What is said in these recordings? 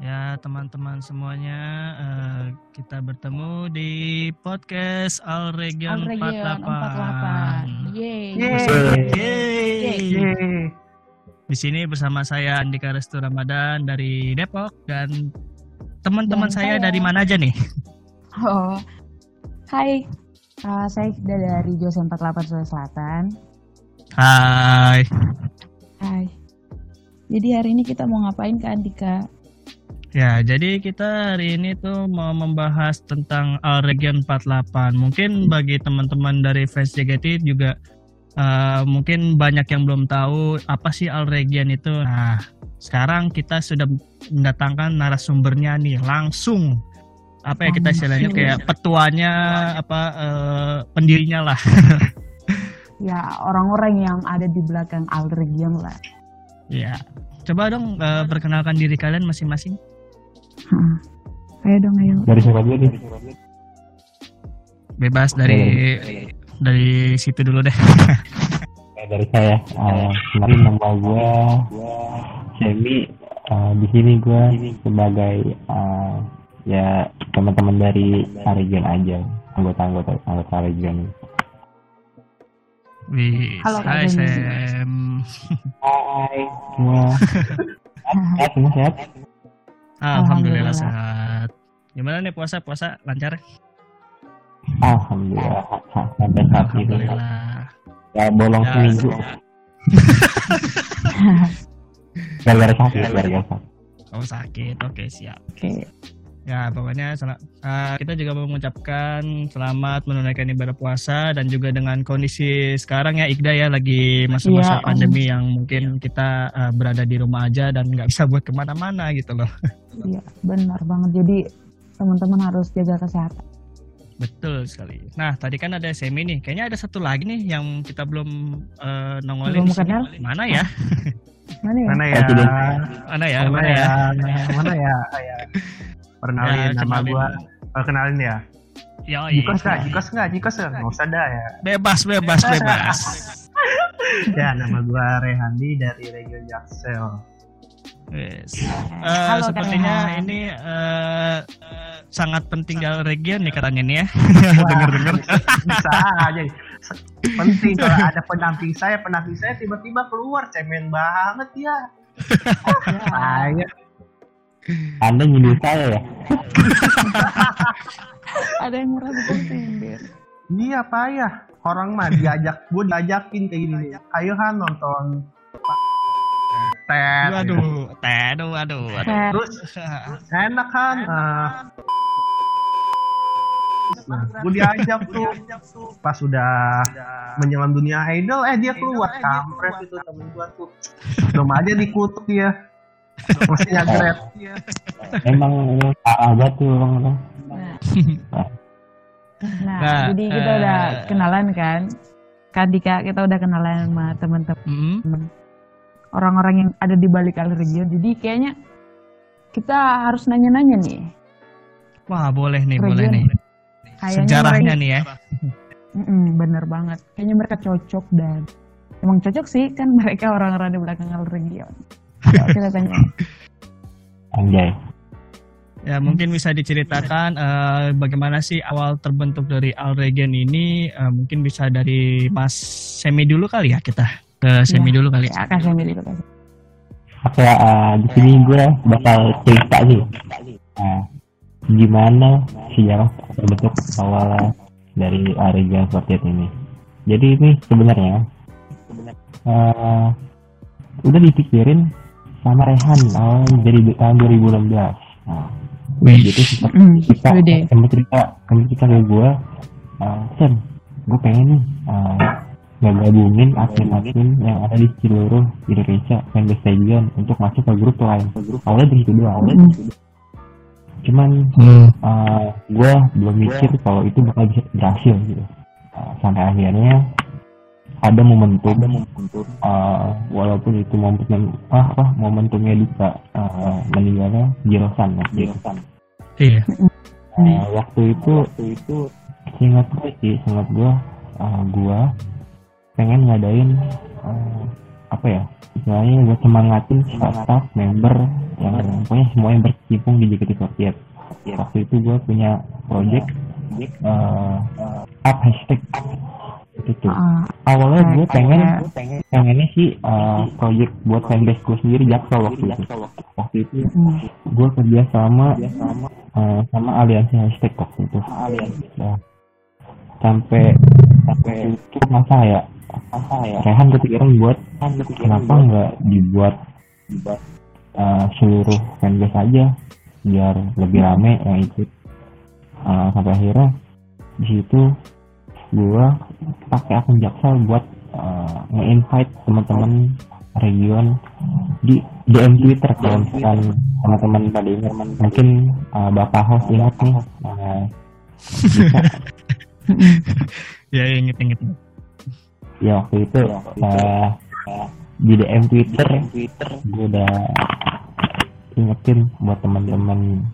Ya, teman-teman semuanya, uh, kita bertemu di podcast All Region, All Region 48. 48. Yeay. Yeay. Yeay. Yeay. Di sini bersama saya Andika Restu Ramadan dari Depok dan teman-teman saya, saya dari mana aja nih? Oh, hai. Uh, saya dari Jose 48 Sulawesi Selatan. Hai. Hai. Jadi hari ini kita mau ngapain ke Andika? Ya, jadi kita hari ini tuh mau membahas tentang Al Region 48. Mungkin bagi teman-teman dari fans JGT juga uh, mungkin banyak yang belum tahu apa sih Al Region itu. Nah, sekarang kita sudah mendatangkan narasumbernya nih langsung apa ya kita istilahnya kayak petuanya apa uh, pendirinya lah. ya, orang-orang yang ada di belakang Al Region lah. Ya. Coba dong uh, perkenalkan diri kalian masing-masing. Hmm. Ayo dong, ayo. Dari siapa dulu nih? Bebas dari okay. dari situ dulu deh. Oke, dari saya. Uh, kemarin nama gue Semi. Uh, di sini gue sebagai uh, ya teman-teman dari Arigen aja, anggota-anggota anggota Arigen. Wih, Halo, hai Sam. Hai semua. Sehat, semua sehat. Alhamdulillah, sehat. Gimana nih puasa? Puasa lancar? Alhamdulillah sampai saat ini. Alhamdulillah. Ya bolong ya, seminggu. Gara-gara sakit, gara-gara sakit. Oh sakit, oke siap. Oke. Okay. Ya pokoknya uh, kita juga mau mengucapkan selamat menunaikan ibadah puasa dan juga dengan kondisi sekarang ya Iqda ya lagi masa-masa ya, pandemi yang mungkin kita uh, berada di rumah aja dan nggak bisa buat ke mana-mana gitu loh. Iya benar banget jadi teman-teman harus jaga kesehatan. Betul sekali. Nah tadi kan ada semi nih, kayaknya ada satu lagi nih yang kita belum uh, nongolin. Belum kenal? Mana ya? Mana ya? Mana ya? Mana ya? Mana ya? Mana ya? Perkenalin ya, nama gue. Perkenalin ya. Yo, Jikos nggak? Jikos nggak? Jikos nggak? usah dah ya. Bebas, bebas, bebas. ya, nama gue Rehandi dari Region Jaksel. Yes. Uh, sepertinya teman. ini uh, uh, sangat penting dalam region nih katanya nih ya. Dengar-dengar. Bisa aja. Penting kalau ada pendamping saya, pendamping saya tiba-tiba keluar cemen banget ya. ya. Anda nyindir saya ya? Ada yang merasa sindir. Iya pak ya. Orang mah diajak, gue diajakin kayak gini. Ayo kan nonton Ted. Aduh, ted, aduh, aduh, aduh. Terus enak kan? Uh, Nah, gue diajak tuh pas sudah menyelam dunia idol, eh dia keluar kampret itu temen gue tuh. Belum aja dikutuk ya. Mestinya grab. Emang ada tuh orang orang. Nah, nah, jadi kita uh, udah kenalan kan. Kadika kita udah kenalan sama teman-teman. Mm -hmm. Orang-orang yang ada di balik region. Jadi kayaknya kita harus nanya-nanya nih. Wah, boleh nih, region. boleh nih. Kayaknya Sejarahnya mereka, nih ya. Mm -mm, bener banget. Kayaknya mereka cocok dan emang cocok sih kan mereka orang-orang di belakang region. Kita tanya. Anjay. Ya mungkin bisa diceritakan uh, bagaimana sih awal terbentuk dari Al Regen ini uh, mungkin bisa dari Mas Semi dulu kali ya kita ke Semi ya, dulu kali. Ya, ke Semi dulu kan. Oke, uh, di sini gue bakal cerita nih. Nah, gimana sejarah terbentuk awal dari Al Regen seperti ini. Jadi ini sebenarnya uh, udah dipikirin sama Rehan awal jadi tahun 2016 nah Wih. jadi kita mm, kita kamu cerita kamu cerita ke gue uh, Sam gue pengen nih uh, ngegabungin akun-akun yang ada di seluruh Indonesia fanbase Legion untuk masuk ke grup lain awalnya dari situ doang awalnya mm. cuman mm. uh, gue belum mikir kalau itu bakal bisa berhasil gitu uh, sampai akhirnya ada momentum, ada momentum uh, walaupun itu momentum ah, apa momentumnya Dika uh, meninggalnya Jirosan ya Jirosan iya. Uh, waktu itu waktu itu ingat gue sih ingat gue uh, gue pengen ngadain uh, apa ya istilahnya buat semangatin staff member yang pokoknya semua yang berkecimpung di JKT48 waktu itu gue punya project uh, up hashtag uh, awalnya gue pengen pengennya sih uh, project buat fanbase gue sendiri jaksel waktu itu. Waktu itu hmm. gue kerja sama uh, sama. aliansi hashtag waktu itu. Ya. sampai sampai itu masa ya. masa ya. Rehan kepikiran buat kenapa nggak dibuat uh, seluruh fanbase aja biar lebih rame yang ikut. Uh, sampai akhirnya di situ gua pakai akun jaksel buat uh, nge-invite teman-teman region di DM Twitter kalau misalkan teman-teman pada ingat mungkin uh, Bapak host ingat nih. Uh, bisa ya inget inget ya waktu itu. uh, di DM Twitter gue udah ingetin buat teman-teman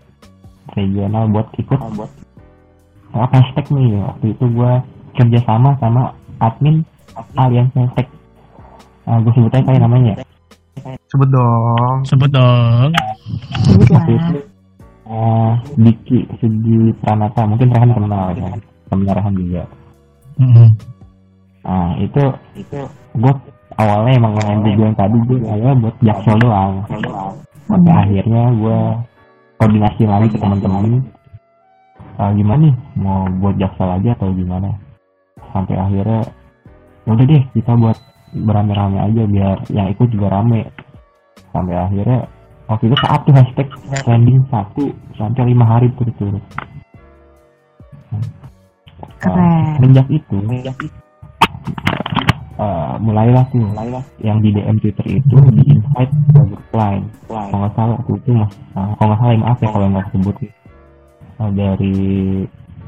regional buat ikut. Buat apa hashtag nih waktu itu gue kerja sama sama admin alias hashtag uh, gue sebut aja kayak namanya? Sebut dong. Sebut dong. Sebut lah uh, Diki Sugi Pranata mungkin Rehan kenal ya temen Rehan juga. Mm -hmm. nah itu itu gue awalnya emang yang gue tadi gue awalnya buat jaksel doang. Sampai akhirnya gue koordinasi lagi ke teman-teman uh, gimana nih? Mau buat jaksel aja atau gimana sampai akhirnya ya udah deh kita buat berame-rame aja biar yang ikut juga rame. Sampai akhirnya waktu itu saat tuh hashtag trending satu sampai lima hari berturut-turut uh, sejak itu uh, mulailah tuh mulailah. yang di DM Twitter itu di invite ke grup lain kalau nggak salah waktu itu mas uh, kalau nggak salah maaf ya kalau nggak sebut. Uh, dari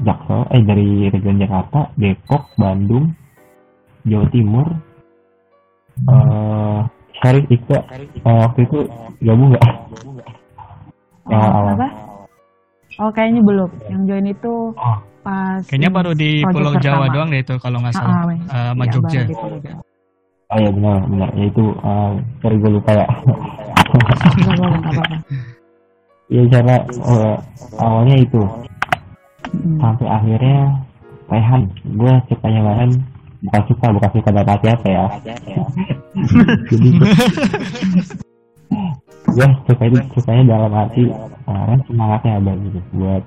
Jaksel eh dari region Jakarta Depok Bandung Jawa Timur. Uh, Syarif Ika uh, waktu itu gabung nggak? Yang oh, awal apa? oh kayaknya belum. Yang join itu oh. pas kayaknya baru di Pulau Jawa pertama. doang deh itu kalau nggak salah. Uh, uh, sama ya, Jogja. oh iya benar benar. Ya itu uh, sorry gue lupa ya. Iya cara uh, awalnya itu hmm. sampai akhirnya Rehan gue sukanya banget bukan suka bukan suka dapat apa ya. Jadi gue suka itu sukanya dalam arti uh, semangatnya ada gitu buat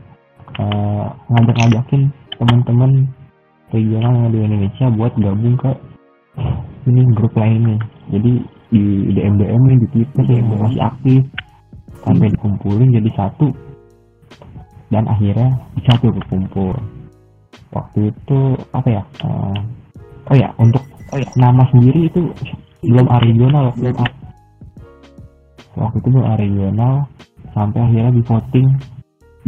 uh, ngajak-ngajakin teman-teman regional yang di Indonesia buat gabung ke ini grup lainnya. Jadi di DM DM di Twitter yang masih aktif. Sampai dikumpulin jadi satu dan akhirnya bisa tuh berkumpul. Waktu itu apa ya uh, oh ya untuk oh ya nama sendiri itu belum regional itu waktu itu belum regional sampai akhirnya di voting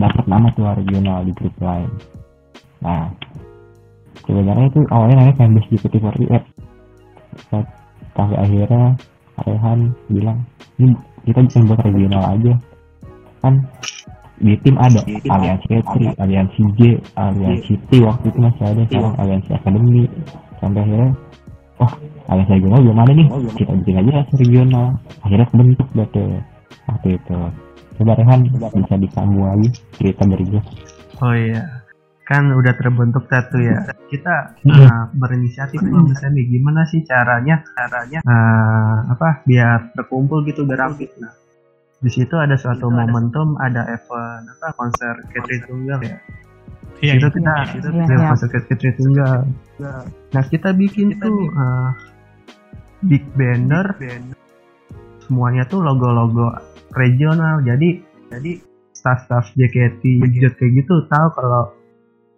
dapat nama tuh regional di grup lain. Nah sebenarnya itu awalnya namanya fanbase GPT48 sampai akhirnya Rehan bilang ini kita bisa buat regional aja. Kan di tim ada aliansi Petri, aliansi J, aliansi T waktu itu masih ada sekarang aliansi Akademi sampai akhirnya oh aliansi regional belum ada nih. Kita bikin aja regional. Akhirnya kebentuk deh waktu itu. Coba Rehan bisa disambung lagi cerita dari gue oh iya. Kan udah terbentuk satu ya. Kita uh, berinisiatif kalau misalnya gimana sih caranya? Caranya uh, apa biar terkumpul gitu biar rapi. Nah di situ ada suatu itu momentum ada, event apa konser Catri Tunggal ya? Iya, itu kita itu iya, iya. konser Catri Tunggal. Nah kita bikin kita tuh uh, big banner. Semuanya tuh logo-logo regional. Jadi jadi staff-staff JKT kayak gitu tahu kalau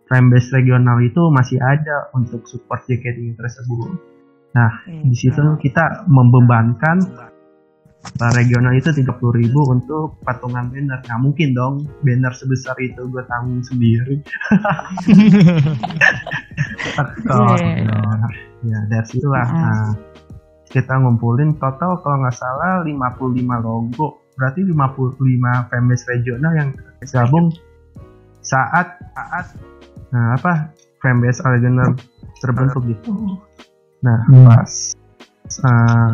fanbase regional itu masih ada untuk support JKT tersebut. Nah, hmm. di situ kita membebankan regional itu tiga puluh ribu untuk patungan banner. Nggak mungkin dong banner sebesar itu gue tanggung sendiri. Oh, yeah. ya dari situ lah. Nah, kita ngumpulin total kalau nggak salah 55 logo. Berarti 55 fanbase regional yang gabung saat saat nah apa fanbase regional terbentuk gitu. Nah hmm. pas uh,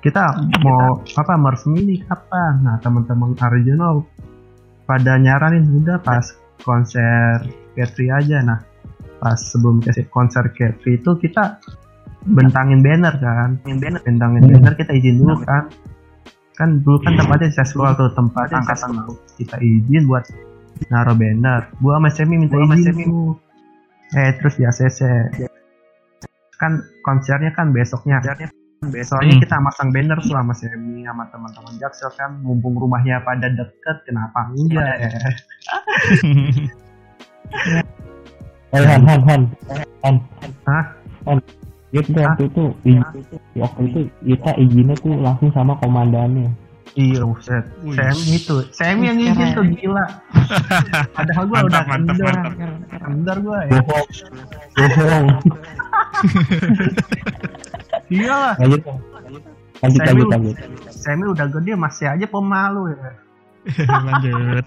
kita mau apa meresmi ini kapan? Nah teman-teman original pada nyaranin udah pas konser Katri aja. Nah pas sebelum kasih konser Katri itu kita bentangin banner kan. Banner. Bentangin banner kita izin dulu kan. Kan dulu kan tempatnya sekolah tuh tempat angkatan laut. Kita izin buat naruh banner. Gua sama Semi minta gua izin tuh. Eh terus di ACC kan konsernya kan besoknya besoknya hmm. kita masang banner sama Semi sama teman-teman Jaksel kan mumpung rumahnya pada deket kenapa enggak ya Eh, Han, Han, Han, Han, Hah? Han, itu waktu itu, waktu itu kita izinnya tuh langsung sama komandannya. Iya, buset. Sam itu, Sam yang izin tuh gila. Padahal gua udah kendor, kendor gua ya. Bohong, bohong. Iya lah. Lanjut, lanjut, lanjut, lanjut. Sam udah gede masih aja pemalu ya. lanjut.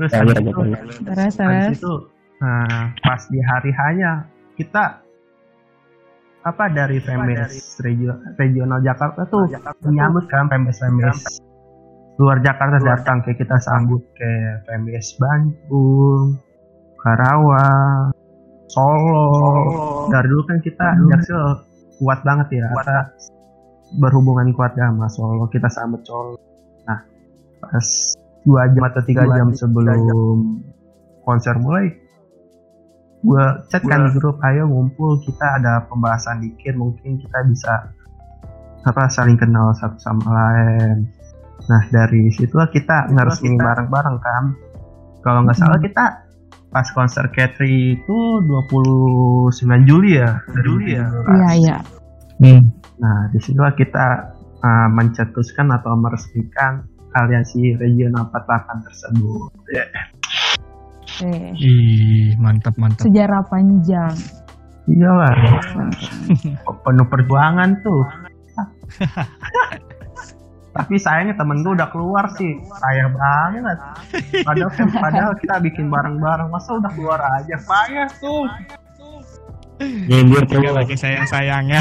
Terus lanjut, lanjut, lanjut. Terus, terus. itu, nah, pas di hari hanya kita apa dari Femes region, regional Jakarta tuh menyambut kan Femes Femes luar Jakarta datang kayak kita sambut ke Femes Bandung, Karawang, Solo. Dari dulu kan kita Jaksel kuat banget ya, kita berhubungan kuat ya sama Solo, kita sambut Solo. Nah, pas dua jam atau tiga jam sebelum konser mulai gue chat kan di grup ayo ngumpul kita ada pembahasan dikit mungkin kita bisa apa saling kenal satu sama lain nah dari situlah kita ini bareng-bareng kan kalau nggak salah hmm. kita pas konser Katri itu 29 Juli ya Juli ya iya iya hmm. nah di situlah kita uh, mencetuskan atau meresmikan aliansi regional 48 tersebut yeah. Oke. Ih, mantap mantap. Sejarah panjang. Iyalah. Penuh perjuangan tuh. Tapi sayangnya temen gue udah keluar sih. Sayang banget. Padahal, padahal kita bikin bareng-bareng. Masa udah keluar aja? Payah tuh. Nyindir tuh lagi sayang-sayangnya.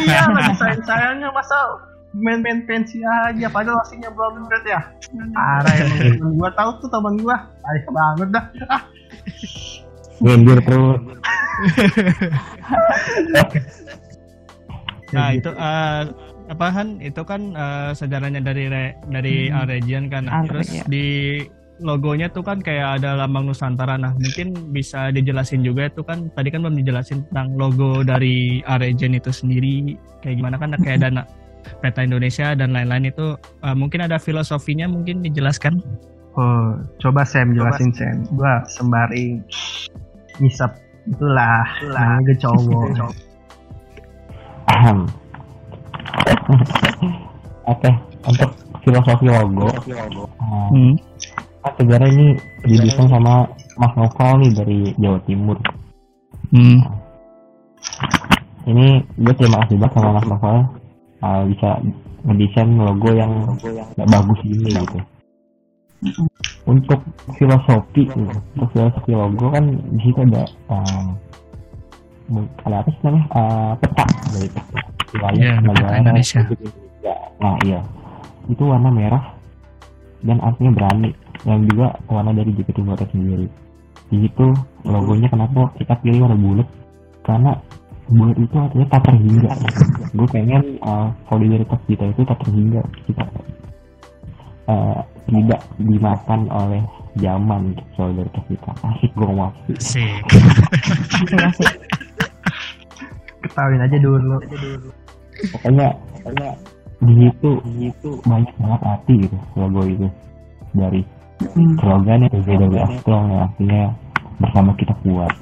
iya, lagi sayang-sayangnya. Masa main-main pensi aja padahal aslinya belum berat ya parah ya gua tahu tuh teman gua ayah banget dah ah. Ngindir terus nah itu uh, apa Han itu kan uh, sejarahnya dari re, dari hmm. region kan. Nah, terus ya. di logonya tuh kan kayak ada lambang Nusantara. Nah mungkin bisa dijelasin juga itu kan. Tadi kan belum dijelasin tentang logo dari region itu sendiri. Kayak gimana kan? Kayak dana peta Indonesia dan lain-lain itu uh, mungkin ada filosofinya mungkin dijelaskan? Oh coba saya jelasin Sam. Gua sembari ngisap itulah itulah. ke cowok oke untuk filosofi logo. Hmm. kan sejarah ini didesain sama Mas Noval nih dari Jawa Timur. Hmm. ini gue terima kasih banget sama Mas Noval uh, bisa mendesain logo yang nggak bagus ini gitu. Untuk filosofi untuk filosofi logo kan di situ ada um, ada apa sih namanya? Uh, peta dari yeah, negara Indonesia. nah iya. Itu warna merah dan artinya berani. Yang juga warna dari JKT Water sendiri. Di situ logonya kenapa kita pilih warna bulat? Karena buat itu artinya tak terhingga. Gue pengen uh, solidaritas kita itu tak terhingga. Kita uh, tidak dimakan oleh zaman solidaritas kita. Asik gue ngomong. Asik. Ketahuin aja dulu pokoknya pokoknya di situ di situ banyak banget hati gitu logo itu dari hmm. slogannya WWF strong yang artinya bersama kita kuat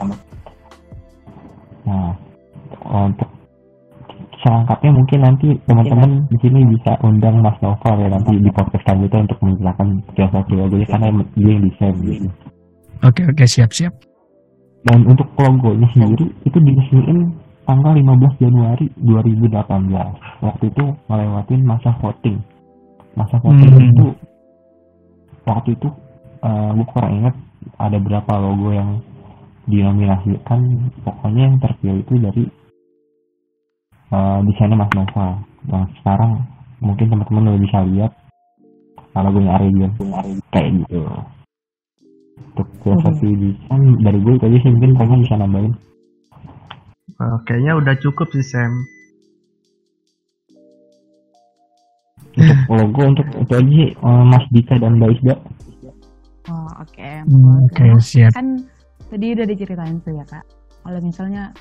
nah untuk selengkapnya mungkin nanti teman-teman di sini bisa undang Mas Novel ya nanti di podcast selanjutnya untuk menjelaskan filosofi logonya karena dia yang desain gitu. Oke oke siap siap. Dan untuk logonya sendiri itu diresmiin tanggal 15 Januari 2018. Waktu itu melewatin masa voting. Masa voting hmm. itu waktu itu uh, gue kurang ingat ada berapa logo yang dinominasikan pokoknya yang terpilih itu dari uh, desainnya Mas Nova yang sekarang mungkin teman-teman udah bisa lihat kalau gue nyari dia kayak gitu untuk filosofi hmm. desain dari gue itu aja sih mungkin pengen bisa nambahin uh, kayaknya udah cukup sih Sam. Untuk logo untuk itu aja uh, Mas Dika dan Mbak Isda. Oh oke. Okay. hmm, oke okay, siap. Kan tadi udah diceritain tuh ya kak. Kalau misalnya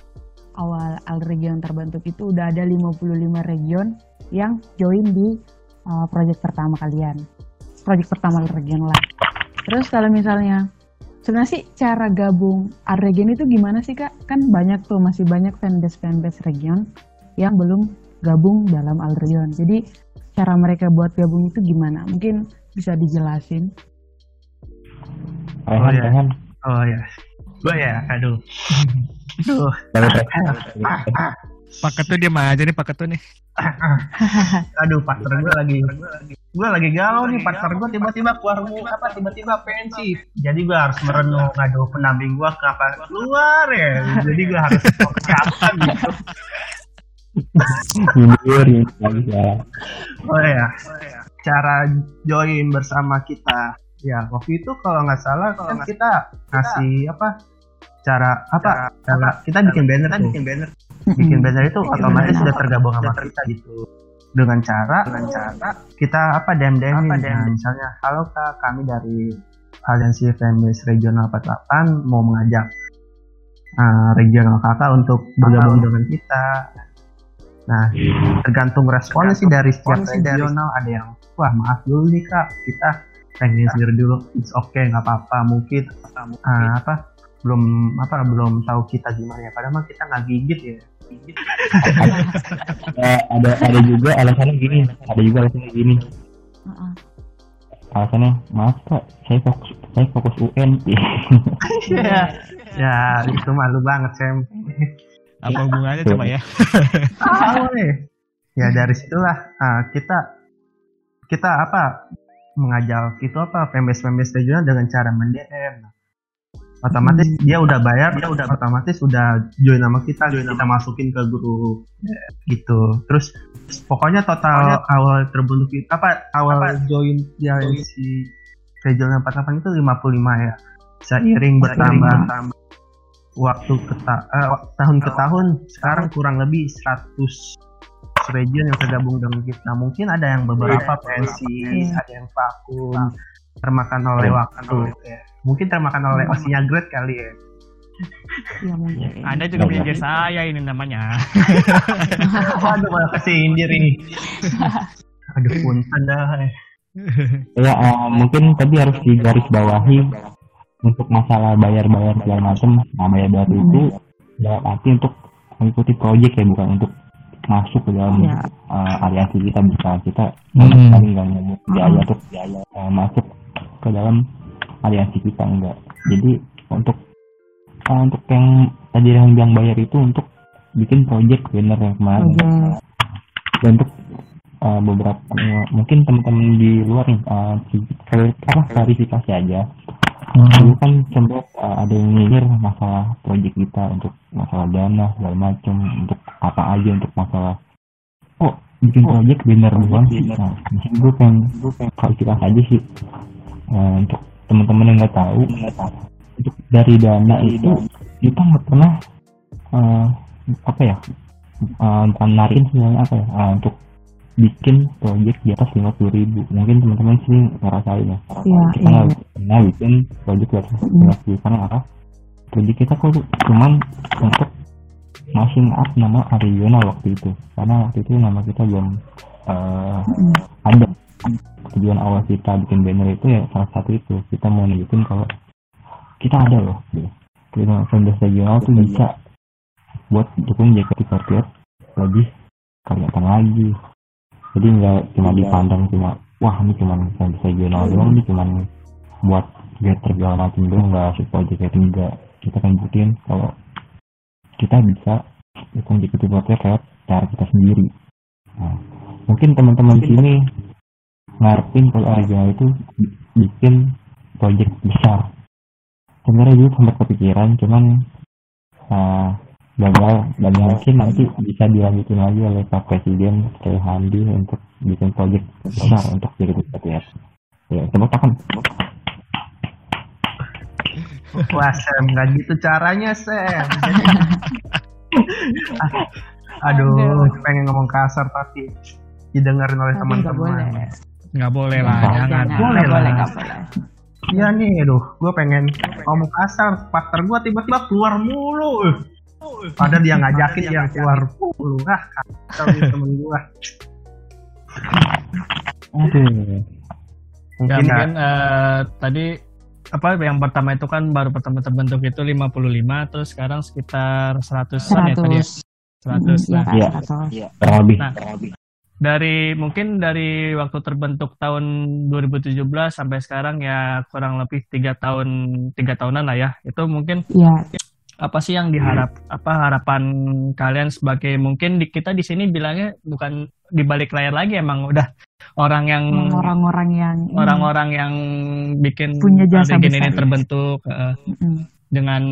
awal al region terbentuk itu udah ada 55 region yang join di uh, project pertama kalian. Project pertama al region lah. Terus kalau misalnya sebenarnya sih cara gabung al region itu gimana sih kak? Kan banyak tuh masih banyak fanbase fanbase region yang belum gabung dalam al region. Jadi cara mereka buat gabung itu gimana? Mungkin bisa dijelasin. Oh ya oh ya gue ya aduh. Aduh tuh dia mah aja nih paket tuh nih. Aduh partner gue lagi. Gue lagi galau nih partner gue tiba-tiba keluar apa tiba-tiba pensi? Jadi gue harus merenung aduh pendamping gue kapan keluar ya? Jadi gue harus kapan gitu. Oh ya cara join bersama kita. Ya waktu itu kalau nggak salah kan kita ngasih apa? Cara apa? Cara kita bikin banner tuh. bikin banner bikin banner itu otomatis sudah tergabung sama kita gitu. Dengan cara dengan cara kita apa dem dem? Nah, misalnya halo kak kami dari aliansi Femis Regional 48 mau mengajak uh, regional kakak untuk bergabung dengan kita. Nah tergantung responnya sih dari setiap regional. Ada yang wah maaf dulu nih kak. Kita pengen sendiri dulu. It's okay nggak apa-apa mungkin uh, apa belum apa belum tahu kita gimana ya. Padahal mah kita nggak gigit ya ada ada juga alasannya gini. Ada juga alasannya gini. Uh-uh. alasannya maaf pak. Saya fokus saya fokus UN ya ya itu malu banget Sam. Apa hubungannya coba ya? Tahu nih ya dari situlah uh, kita kita apa mengajak itu apa pembes pembes regional dengan cara mendm otomatis hmm. dia udah bayar dia udah otomatis udah join nama kita join kita masukin ke grup gitu. Terus pokoknya total pokoknya, awal terbentuk apa awal apa, join dia si regional 48 itu 55 ya. Seiring bertambah. waktu ke ta uh, tahun ke tahun. sekarang kurang lebih 100 region yang tergabung dengan kita. Mungkin ada yang beberapa pensi ada yang vakum termakan oleh waktu. Ya mungkin termakan oleh hmm. osinya grade kali ya Ya mungkin. Anda juga punya saya ini namanya. Waduh malah kesindir ini. Aduh pun anda. Ya uh, mungkin tadi harus digaris bawahi untuk masalah bayar-bayar segala macam. Nah bayar bayar hmm. itu dalam arti untuk mengikuti proyek ya bukan untuk masuk ke dalam ya. uh, aliansi kita bisa kita hmm. sekali nggak mau biaya untuk biaya uh, masuk ke dalam aliansi kita enggak. Jadi untuk uh, untuk yang tadi yang bilang bayar itu untuk bikin project bener yang kemarin. Okay. dan untuk uh, beberapa uh, mungkin teman-teman di luar nih uh, apa klarifikasi aja. Hmm. dulu kan sempat uh, ada yang nyinyir masalah project kita untuk masalah dana segala macam untuk apa aja untuk masalah oh bikin project bener doang sih? Nah gue pengen gue pengen klarifikasi aja sih. Uh, untuk teman-teman yang nggak tahu untuk dari dana itu kita nggak pernah uh, apa ya uh, narikin sebenarnya apa ya uh, untuk bikin proyek di atas lima puluh ribu. Mungkin teman-teman sih ngerasain ya, ya kita nggak ya. pernah bikin proyek di atas lima puluh karena apa? Proyek kita kok cuman untuk masing up nama Ariona waktu itu. Karena waktu itu nama kita belum uh, ada tujuan awal kita bikin banner itu ya salah satu itu. Kita mau nunjukin kalau kita ada loh. Gitu. Kita fanbase regional tuh bisa buat dukung JKT48 lebih kelihatan lagi. Jadi nggak cuma dipandang cuma wah ini cuma fanbase regional doang ini cuma buat biar segala macam doang nggak support JKT enggak kita kan buktiin kalau kita bisa dukung JKT48 lewat cara kita sendiri. Nah, mungkin teman-teman sini ngarepin kalau original itu bikin project besar sebenarnya juga sempat kepikiran cuman uh, gagal dan mungkin nanti bisa dilanjutin lagi oleh Pak Presiden Kiai Handi untuk bikin proyek besar untuk jadi BTS. Ya, tepuk tangan. Wah Sam, nggak gitu caranya Sam. Aduh, pengen ngomong kasar tapi didengarin oleh teman-teman. Nggak boleh lah, jangan. Boleh lah. Iya nih, aduh, gue pengen ngomong kasar, partner gue tiba-tiba keluar mulu. Padahal dia ngajakin yang keluar mulu. Ah, temen gue. Aduh. Mungkin, ya, mungkin uh, tadi apa yang pertama itu kan baru pertama terbentuk itu 55 terus sekarang sekitar 100 an ya tadi ya. 100 nah. Iya, iya. Lebih. Nah, dari mungkin dari waktu terbentuk tahun 2017 sampai sekarang ya kurang lebih tiga tahun tiga tahunan lah ya itu mungkin ya. apa sih yang diharap apa harapan kalian sebagai mungkin di, kita di sini bilangnya bukan di balik layar lagi emang udah orang yang orang-orang yang orang-orang yang bikin punya jasa ini terbentuk uh, mm-hmm. dengan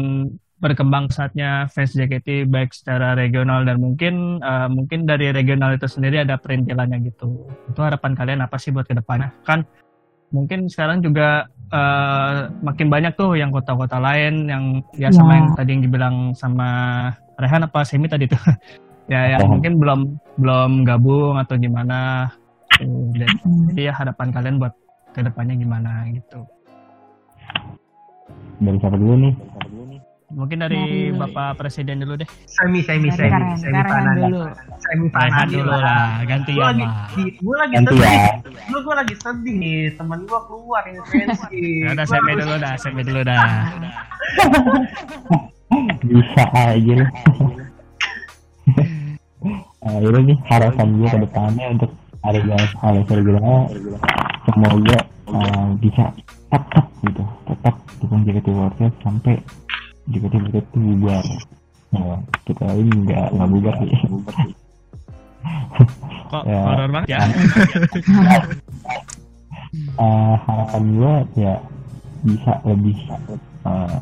berkembang saatnya fans JKT baik secara regional dan mungkin uh, mungkin dari regional itu sendiri ada perintilannya gitu. Itu harapan kalian apa sih buat ke depannya? Kan mungkin sekarang juga uh, makin banyak tuh yang kota-kota lain yang ya sama yang tadi yang dibilang sama Rehan apa Semi tadi tuh. ya yang mungkin belum belum gabung atau gimana jadi ya harapan kalian buat ke depannya gimana gitu. Dari siapa dulu nih? Mungkin dari, dari Bapak Presiden dulu deh. Semi, semi, semi, Karen, semi Karen dulu. Semi Karen dulu lah, ganti ya. Gue lagi ganti sedih. Ya. Lu gue lagi sedih nih, temen gue keluar ini pensi. Ya udah semi dulu dah, semi dulu dah. Bisa aja lah. Ini nih harapan gue ke depannya untuk harga harga regional semoga uh, bisa tetap gitu tetap dukung JKT Warriors sampai Warriors itu bubar. Nah, kita ini nggak nggak bubar sih. Kok ya, horor banget ya? Uh, harapan gue ya bisa lebih uh,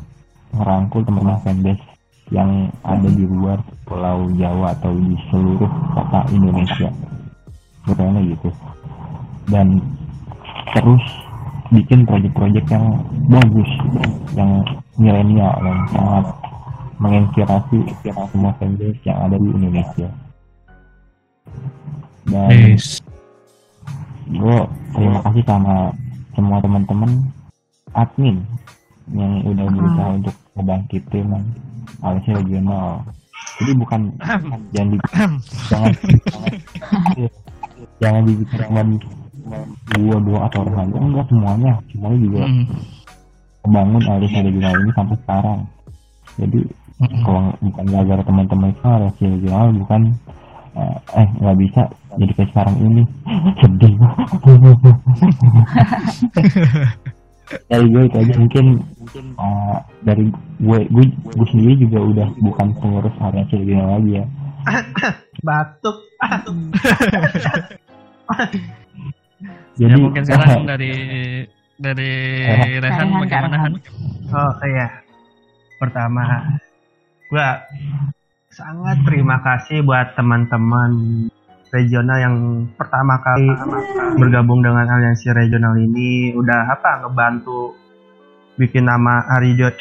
merangkul teman-teman fanbase yang ada di luar Pulau Jawa atau di seluruh kota Indonesia. Katanya gitu. Dan terus bikin proyek-proyek yang bagus yang milenial yang sangat menginspirasi semua fanbase yang ada di Indonesia. Dan yes. gue terima kasih sama semua teman-teman admin yang udah berusaha hmm. untuk ngebangkitin Alesnya regional jadi bukan jangan di, jangan, jangan jangan dibicarakan dua dua atau orang lain. Enggak semuanya. Semuanya juga mm. membangun alias regional ini sampai sekarang jadi mm. kalau bukan gara teman-teman itu alias regional bukan uh, eh nggak bisa jadi kayak sekarang ini sedih dari gue itu aja mungkin uh, dari gue gue gue sendiri juga udah bukan pengurus area regional lagi ya batuk Jadi ya, mungkin sekarang dari dari Rehan bagaimana Han? Oh iya. Pertama, gua sangat terima kasih buat teman-teman regional yang pertama kali bergabung dengan aliansi regional ini udah apa ngebantu bikin nama Arijo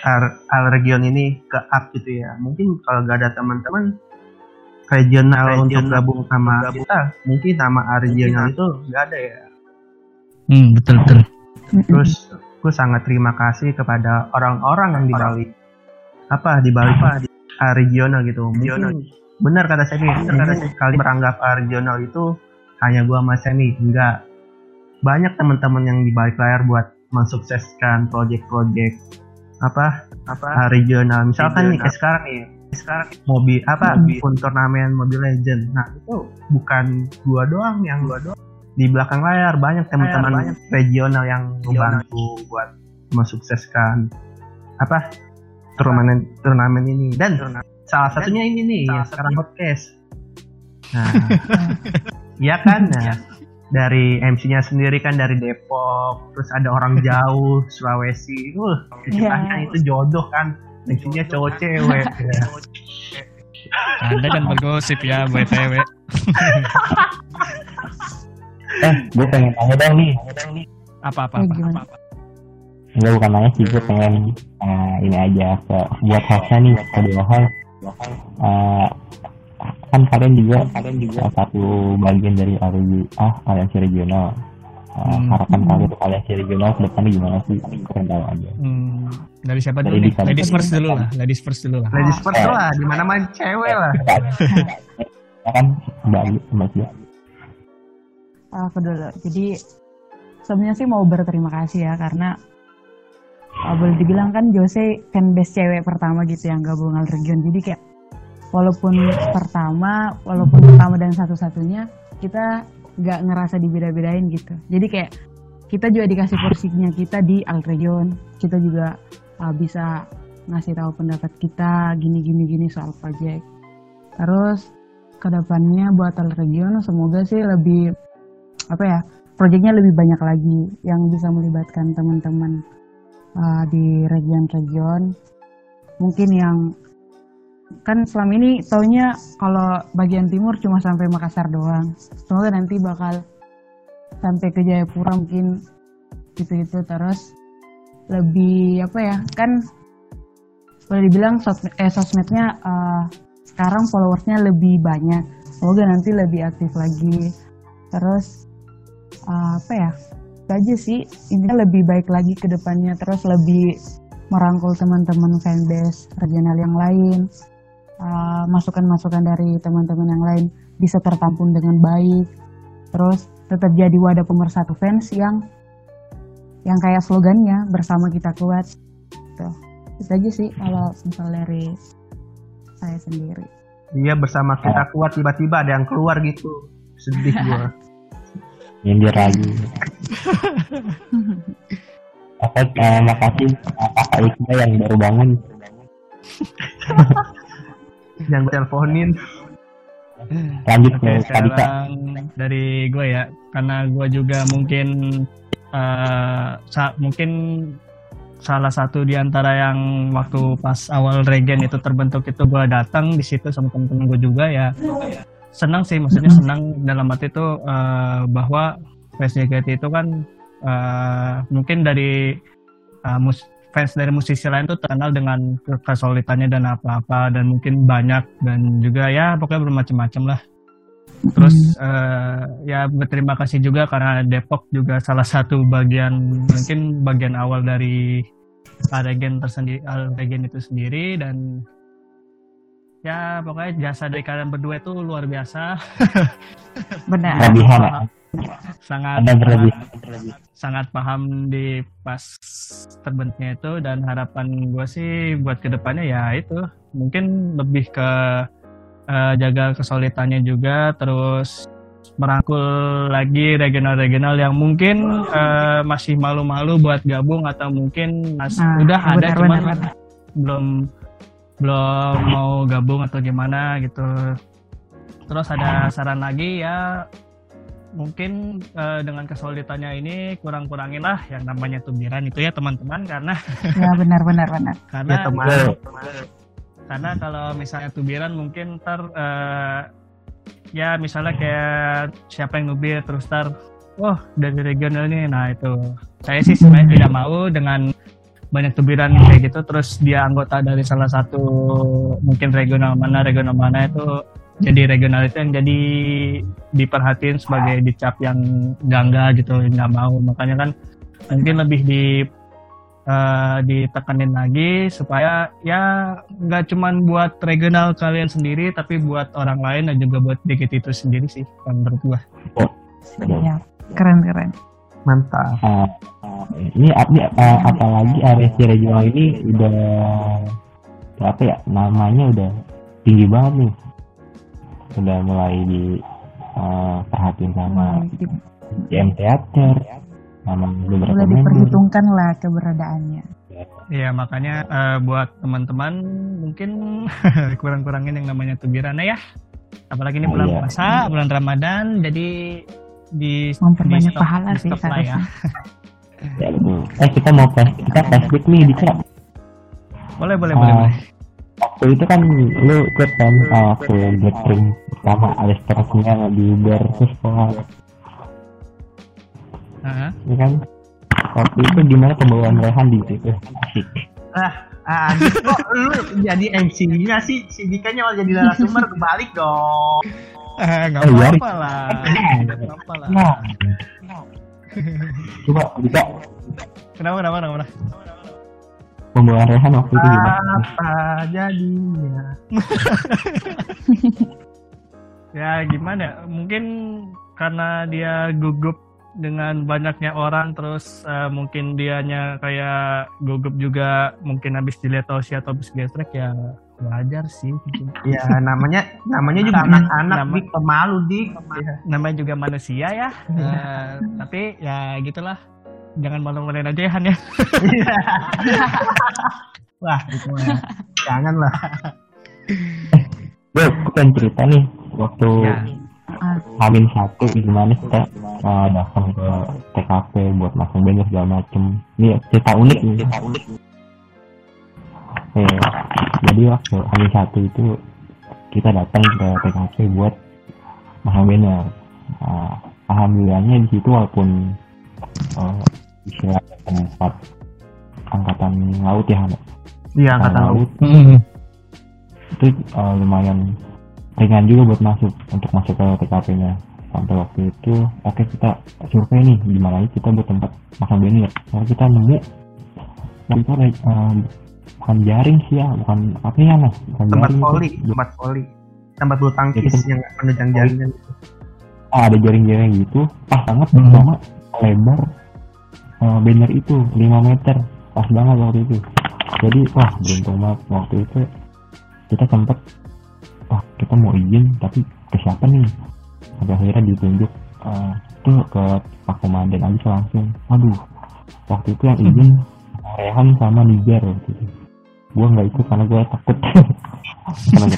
Al Region ini ke up gitu ya. Mungkin kalau gak ada teman-teman regional, regional untuk gabung sama gabung. kita mungkin nama regional itu nggak ada ya hmm, betul betul terus aku sangat terima kasih kepada orang-orang yang di Bali apa di Bali apa? Di regional gitu regional. benar kata saya nih kata saya kali meranggap regional itu hanya gua sama Semi enggak. Banyak teman-teman yang di balik layar buat mensukseskan proyek-proyek apa apa? Regional misalkan regional. nih kayak sekarang nih sekarang mobil apa mobil. pun turnamen Mobile Legend nah itu bukan gua doang yang gua doang di belakang layar banyak teman-teman regional yang membantu buat mensukseskan apa turnamen turnamen ini. Dan salah satunya ini nih yang sekarang podcast. Nah iya kan? Nah dari MC-nya sendiri kan dari Depok terus ada orang jauh Sulawesi. Uh, yeah. itu jodoh kan? MC-nya cowok cewek. Ya. Anda kan bergosip ya, BTW. Eh, gue pengen tanya dong nih. Apa-apa? Eh, gimana? apa-apa. Enggak bukan nanya sih, gue pengen uh, ini aja ke buat hostnya nih, ke dua host. Uh, kan kalian juga kalian juga salah satu bagian dari RG, ah aliansi regional. Uh, Hmm. Harapan kalian untuk aliansi regional ke depannya gimana sih? Pengen tahu aja. Hmm, dari siapa dulu nih? Ladies first dulu lah. Ladies first dulu lah. Ladies first lah, di mana main cewek lah. Ya kan Mbak Ayu, Mbak. Aku dulu. Jadi sebenarnya sih mau berterima kasih ya karena uh, boleh dibilang kan Jose fanbase cewek pertama gitu yang gabung al region. Jadi kayak walaupun pertama, walaupun pertama dan satu-satunya kita nggak ngerasa dibeda-bedain gitu. Jadi kayak kita juga dikasih porsinya kita di al region. Kita juga uh, bisa ngasih tahu pendapat kita gini gini gini soal project. Terus ke depannya buat al region semoga sih lebih apa ya proyeknya lebih banyak lagi yang bisa melibatkan teman-teman uh, di region-region. Mungkin yang kan selama ini taunya kalau bagian timur cuma sampai Makassar doang. Semoga nanti bakal sampai ke Jayapura mungkin gitu-gitu. Terus lebih apa ya kan boleh dibilang sosmed, eh, sosmednya uh, sekarang followersnya lebih banyak. Semoga nanti lebih aktif lagi. Terus uh, apa ya itu aja sih intinya lebih baik lagi ke depannya terus lebih merangkul teman-teman fanbase regional yang lain uh, masukan-masukan dari teman-teman yang lain bisa tertampung dengan baik terus tetap jadi wadah pemersatu fans yang yang kayak slogannya bersama kita kuat gitu. itu aja sih kalau misal dari saya sendiri Iya bersama kita kuat tiba-tiba ada yang keluar gitu. Sedih gua. Nyindir lagi. Oke, eh, makasih eh, kakak Iqbal yang baru bangun. yang gue teleponin. Lanjut Oke, ke sekarang dari gue ya, karena gue juga mungkin eh, sa- mungkin salah satu di antara yang waktu pas awal regen itu terbentuk itu gue datang di situ sama temen-temen gue juga ya senang sih maksudnya senang dalam arti itu eh, bahwa PSJKT itu kan eh, mungkin dari eh, mus- fans dari musisi lain tuh terkenal dengan ke- kesulitannya dan apa-apa dan mungkin banyak dan juga ya pokoknya bermacam-macam lah. Terus eh, ya berterima kasih juga karena Depok juga salah satu bagian mungkin bagian awal dari Alregen tersendiri Alregen itu sendiri dan ya pokoknya jasa dari kalian berdua itu luar biasa benar Kelebihan ya. sangat Anda berlebih. sangat paham di pas terbentuknya itu dan harapan gue sih buat ke depannya ya itu mungkin lebih ke eh, jaga kesulitannya juga terus merangkul lagi regional-regional yang mungkin eh, masih malu-malu buat gabung atau mungkin mas- Nah, udah ada benar, cuman benar. belum belum mau gabung atau gimana gitu. Terus ada saran lagi ya mungkin eh, dengan kesulitannya ini kurang-kurangin lah yang namanya tubiran itu ya teman-teman karena ya benar benar benar. Karena Ya teman. karena kalau misalnya tubiran mungkin ntar eh, ya misalnya kayak siapa yang nubir terus ntar wah dari regional ini nah itu. Saya sih sebenarnya tidak mau dengan banyak tubiran kayak gitu. Terus dia anggota dari salah satu mungkin regional mana regional mana itu jadi regional itu yang jadi diperhatiin sebagai dicap yang gangga gitu nggak mau. Makanya kan mungkin lebih di eh, ditekanin lagi supaya ya nggak cuman buat regional kalian sendiri tapi buat orang lain dan juga buat dikit itu sendiri sih menurut gua. Ya keren keren Mantap. Uh, uh, ini ini, uh, apalagi RSC regional ini udah apa ya namanya udah tinggi banget nih udah mulai di uh, perhatiin sama JM Theater sama beberapa mulai member. diperhitungkan lah keberadaannya ya makanya eh, buat teman-teman mungkin kurang-kurangin yang namanya tubiran ya apalagi ini Oh, bulan iya. puasa bulan Ramadan jadi di memperbanyak di stop- pahala di sih lah ya. Seharusnya Ya. Eh kita mau flash kita flashback nih Dika. boleh boleh Ah, boleh boleh. waktu itu kan lu ikut kan uh, waktu gathering pertama ada stresnya di Uber terus sekolah. Uh-huh. ya kan? Waktu itu gimana pembawaan Rehan di situ? Asik. Ah ah kok lu jadi MC-nya sih? Si Dika-nya malah jadi narasumber kebalik dong eh nggak oh, apa-apa lah nggak apa-apa lah nah. coba bisa kenapa kenapa kenapa pembawaan Rehan waktu itu gimana? Apa jadinya? ya gimana? Mungkin karena dia gugup dengan banyaknya orang terus uh, mungkin dianya kayak gugup juga mungkin habis dilihat Toshi atau habis gestrek ya wajar sih ya namanya namanya juga anak-anak nama, dik pemalu dik ya, namanya juga manusia ya. Uh, tapi ya gitulah. Jangan malu-maluin aja ya Han ya. Wah itu ya. jangan lah gue bukan cerita nih. Waktu ya. Hamin satu gimana kita uh, datang ke TKP buat masang banner segala macem. Ini cerita unik nih. cerita unik eh, jadi waktu Hamin satu itu kita datang ke TKP buat masang banner uh, alhamdulillahnya di situ walaupun uh, istilah tempat angkatan laut ya iya angkatan laut, laut. itu uh, lumayan ringan juga buat masuk untuk masuk ke TKP-nya sampai waktu itu oke okay, kita survei nih di mana kita buat tempat masang ya karena kita nemu itu uh, bukan jaring sih ya bukan apa ya mas? Bukan tempat jaring poli itu. tempat poli. Tempat bulu tangkis ya, yang penunjang jaringan. Ah, ada jaring-jaring gitu. Pas banget hmm. sama lebar uh, banner itu 5 meter. Pas banget waktu itu. Jadi wah beruntung banget waktu itu. Kita sempat wah kita mau izin tapi ke siapa nih? Sampai akhirnya ditunjuk uh, tuh ke Pak Komandan aja langsung. Aduh waktu itu yang izin Rehan sama Niger waktu itu gue nggak ikut karena gue takut. Karena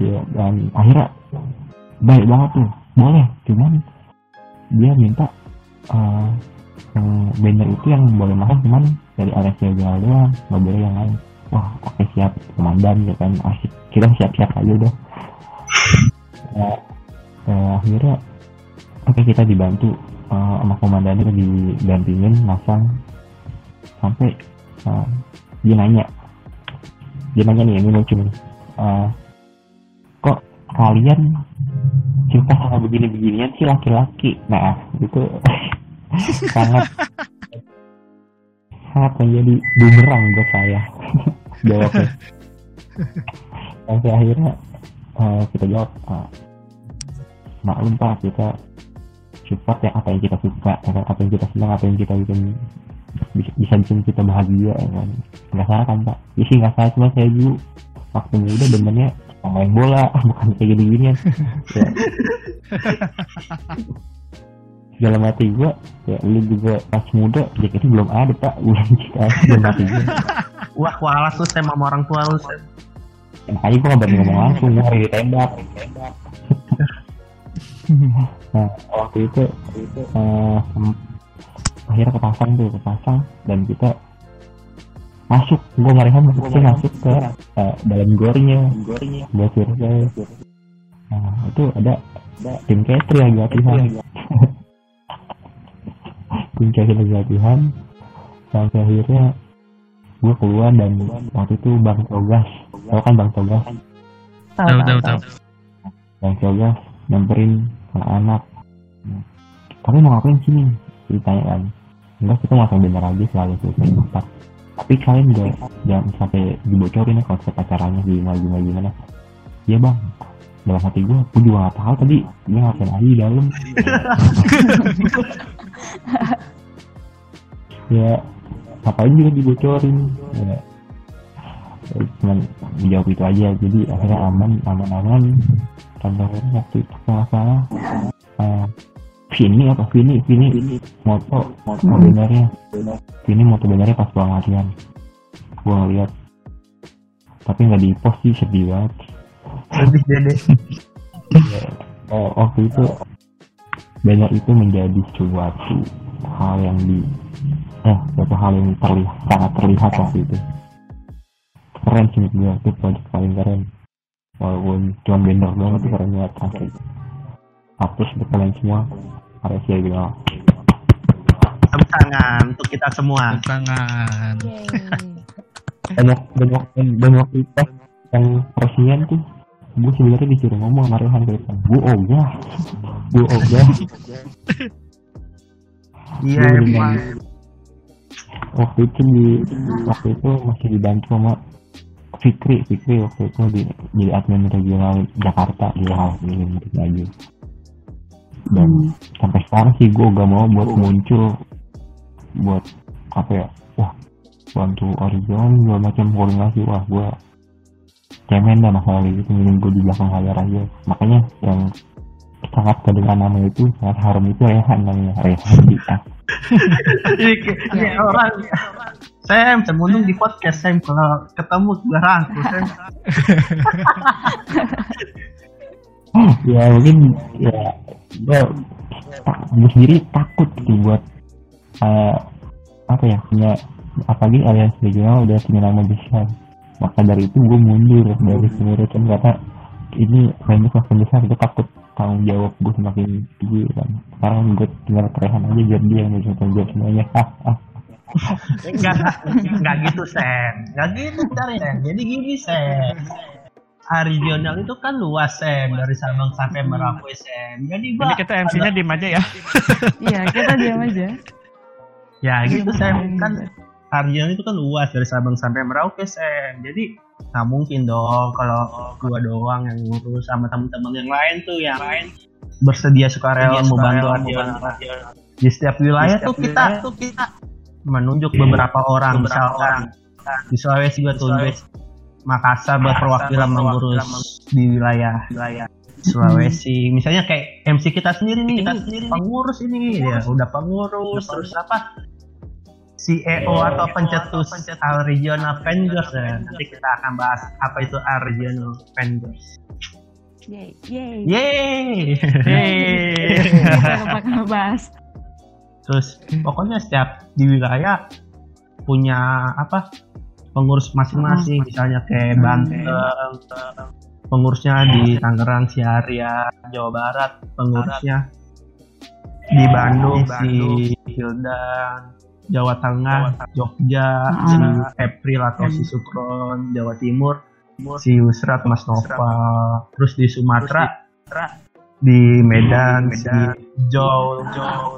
ya dan akhirnya baik banget tuh. Boleh cuman dia minta uh, yang banner itu yang boleh masuk cuman dari area jagal doang nggak boleh yang lain. Wah oke okay, siap komandan ya kan? Asik. Kita siap-siap aja udah. Uh, uh, akhirnya oke okay, kita dibantu uh, sama komandannya didampingin masang. Sampai uh, dia nanya. Dia nanya nih ini lucu nih. Uh, kok kalian suka sama begini-beginian sih laki-laki? Nah itu sangat sangat menjadi bumerang buat saya. Jawabnya. Sampai akhirnya uh, kita jawab uh, maklum pak kita support ya apa yang kita suka apa yang kita senang apa yang kita bikin bisa, bikin kita bahagia ya kan? Nggak salah kan pak? Ya sih nggak salah cuma saya dulu waktu muda benernya main bola bukan kayak gini ginian ya. dalam hati gue ya lu juga pas muda itu belum ada pak. Ulang kita dalam hati gue wah kualas tuh sama orang tua lu. Makanya gue gak berani ngomong langsung gue hari ditembak nah waktu itu uh, akhirnya kepasang tuh kepasang dan kita masuk. Gue ngarihan masuk sih masuk ke uh, dalam gornya buat survei nah itu ada tim Ketri lagi latihan tim Ketri lagi latihan sampai akhirnya gue keluar dan waktu itu bang Togas. Tau kan bang Togas? Tahu tahu tahu bang Togas nyamperin anak-anak kamu mau ngapain sini ditanya kan enggak kita mau sambil bener aja selalu selesai tempat. Tapi kalian enggak jangan sampai dibocorin ya konsep acaranya gimana gimana gimana. Iya bang. Dalam hati gue gue juga gak tahu tadi. Dia ngapain aja di dalam. Ya ngapain juga dibocorin. Ya. Cuman dijawab itu aja. Jadi akhirnya aman aman aman sampai waktu itu kalau salah. Uh, Vini apa? Vini Vini. Moto. Moto. Hmm. benarnya Vini moto benarnya pas pulang latihan. Gua ngeliat tapi nggak di post sih sedih banget. Sedih deh oh waktu itu banyak itu menjadi suatu hal yang di eh suatu hal yang terlihat sangat terlihat waktu itu. Keren sih gue itu project paling keren. Walaupun cuma vendor doang itu keren banget asli hapus untuk kalian semua. Harus ya bilang tepuk tangan untuk kita semua. Tangan banyak banyak banyak kita yang persian tuh. Gue sebenarnya disuruh ngomong sama Rehan ke depan. Gue ogah. Gue ogah. Iya emang. waktu itu di waktu itu masih dibantu sama Fikri. Fikri waktu itu di jadi admin regional Jakarta. Di hal ini lagi dan Hmm. sampai sekarang sih gue gak mau buat muncul buat apa ya? Wah bantu Orion segala macam koordinasi. Wah gue cemen dah masalah gitu. Mending gue di belakang layar aja. Makanya yang sangat kedengar nama itu sangat harum itu Rehan namanya. Rehan di ini, ini orang. Sam, Sam undung di podcast Sam. Kalau ketemu gue rangkul Sam. ya mungkin ya gue gue sendiri takut gitu buat eh, apa ya punya apalagi alias regional udah punya nama besar maka dari itu gue mundur dari pengurusan karena ini banyak makin besar gue takut tanggung jawab gue semakin tinggi kan sekarang gue tinggal kerehan aja biar dia yang bisa tanggung jawab semuanya. Enggak, enggak gitu Sam. Enggak gitu Sam. Jadi gini Sam. Ah, regional itu kan luas Sam dari Sabang sampai Merauke Sam. Jadi Jadi kita MC-nya diem aja ya. Iya, kita diam aja. ya gitu Iya, Sam iya, kan iya. regional itu kan luas dari Sabang sampai Merauke Sam. Jadi nggak mungkin dong kalau gua doang yang ngurus sama teman-teman yang lain tuh yang lain bersedia sukarela mau bantu regional. Di setiap wilayah tuh kita tuh kita menunjuk beberapa orang misalkan di Sulawesi gue tunjuk Makassar buat perwakilan mengurus di wilayah Sulawesi. Misalnya kayak MC kita sendiri nih kita sendiri pengurus ini. Ya udah pengurus. Terus apa? CEO atau pencetus Al Regional Vendors ya. nanti kita akan bahas apa itu Al Regional Vendors Yeay, yeay. yeay Kita bakal bahas. terus pokoknya setiap di wilayah punya apa pengurus masing-masing misalnya kayak Banten pengurusnya di Tangerang Siaria Jawa Barat pengurusnya di Bandung si Hildan Jawa Tengah Jogja si April atau si Sukron Jawa Timur si Yusrat Mas Nova. Terus di Sumatera di Medan, si Jol,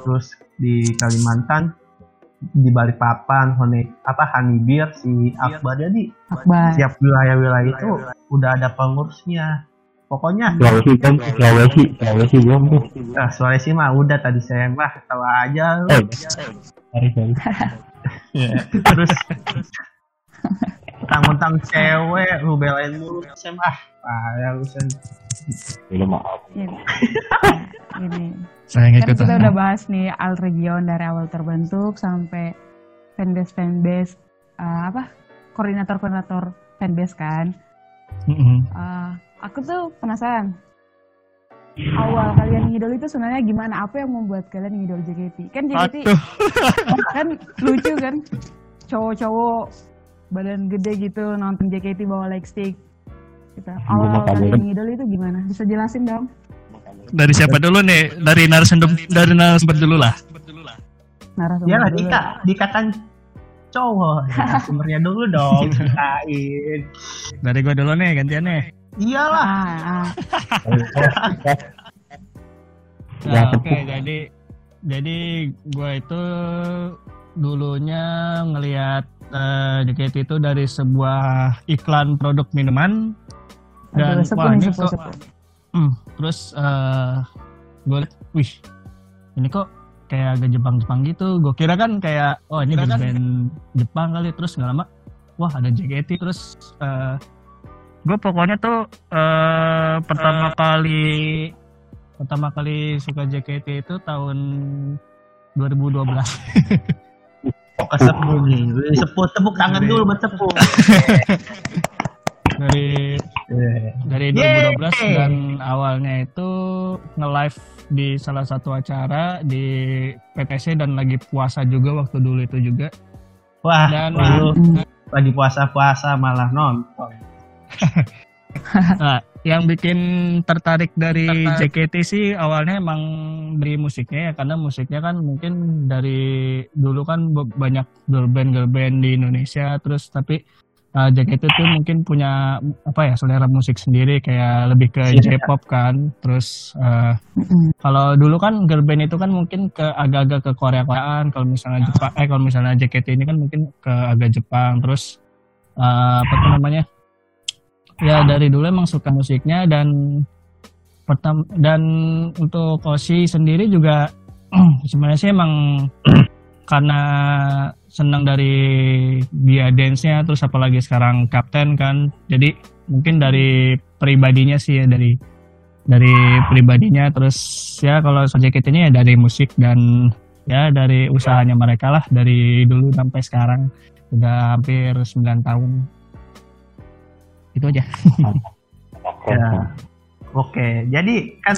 terus di Kalimantan di Balikpapan, Hone, apa Hanibir, si Akbar jadi Akbar. tiap wilayah-wilayah itu udah ada pengurusnya. Pokoknya Sulawesi kan Sulawesi. Sulawesi belum tuh nah, Sulawesi mah udah tadi saya mah tahu aja. Lu. eh sorry sorry. terus tentang-tentang cewek lu belain mulu Sam ah payah lu Sam belum maaf. Ini. Saya Kan kita udah bahas nih Al Region dari awal terbentuk sampai fanbase fanbase eh, apa koordinator-koordinator fanbase kan. Eh, aku tuh penasaran awal kalian ngidol itu sebenarnya gimana? Apa yang membuat kalian ngidol JKT? Kan JKT Aduh. kan lucu kan, cowok-cowok badan gede gitu nonton JKT bawa lightstick. Gitu. Awal kalian ngidol itu gimana? Bisa jelasin dong? Dari siapa dulu nih? Dari narasumber dari narasumber dulu lah. Narasumber Iyalah dulu. Dika, Dika kan cowok ya, sumbernya dulu dong ceritain Dari gua dulu nih gantian nih. iyalah Ah, ah. Ya, Nah, oke, tepuk. jadi jadi gua itu dulunya ngelihat eh, JKT itu dari sebuah iklan produk minuman dan Aduh, sepuh wah ini. Hmm, terus eh gue liat, wih, ini kok kayak agak Jepang-Jepang gitu. Gue kira kan kayak, oh ini band, band Jepang kali. Terus nggak lama, wah ada JKT. Terus eh gue pokoknya tuh eh pertama kali pertama kali suka JKT itu tahun 2012. kok kesepuh nih sepuh tepuk tangan dulu buat sepuh dari dari Yeay. 2012 dan awalnya itu nge-live di salah satu acara di PTC dan lagi puasa juga waktu dulu itu juga wah dan lu lagi puasa-puasa malah nonton. nah, yang bikin tertarik dari tertarik. JKT sih awalnya emang dari musiknya ya karena musiknya kan mungkin dari dulu kan banyak girl band girl band di Indonesia terus tapi uh, JKT tuh mungkin punya apa ya selera musik sendiri kayak lebih ke yeah. J-pop kan. Terus uh, kalau dulu kan girl band itu kan mungkin ke agak-agak ke Korea Koreaan kalau misalnya Jepang eh kalau misalnya JKT ini kan mungkin ke agak Jepang. Terus uh, apa tuh namanya? Ya dari dulu emang suka musiknya dan pertam dan untuk Kosi sendiri juga sebenarnya sih emang karena senang dari dia dance-nya terus apalagi sekarang kapten kan. Jadi mungkin dari pribadinya sih ya dari dari pribadinya. Terus ya kalau Sojeket ini ya dari musik dan ya dari usahanya mereka lah dari dulu sampai sekarang. Udah hampir 9 tahun. Itu aja. Ya. Oke jadi kan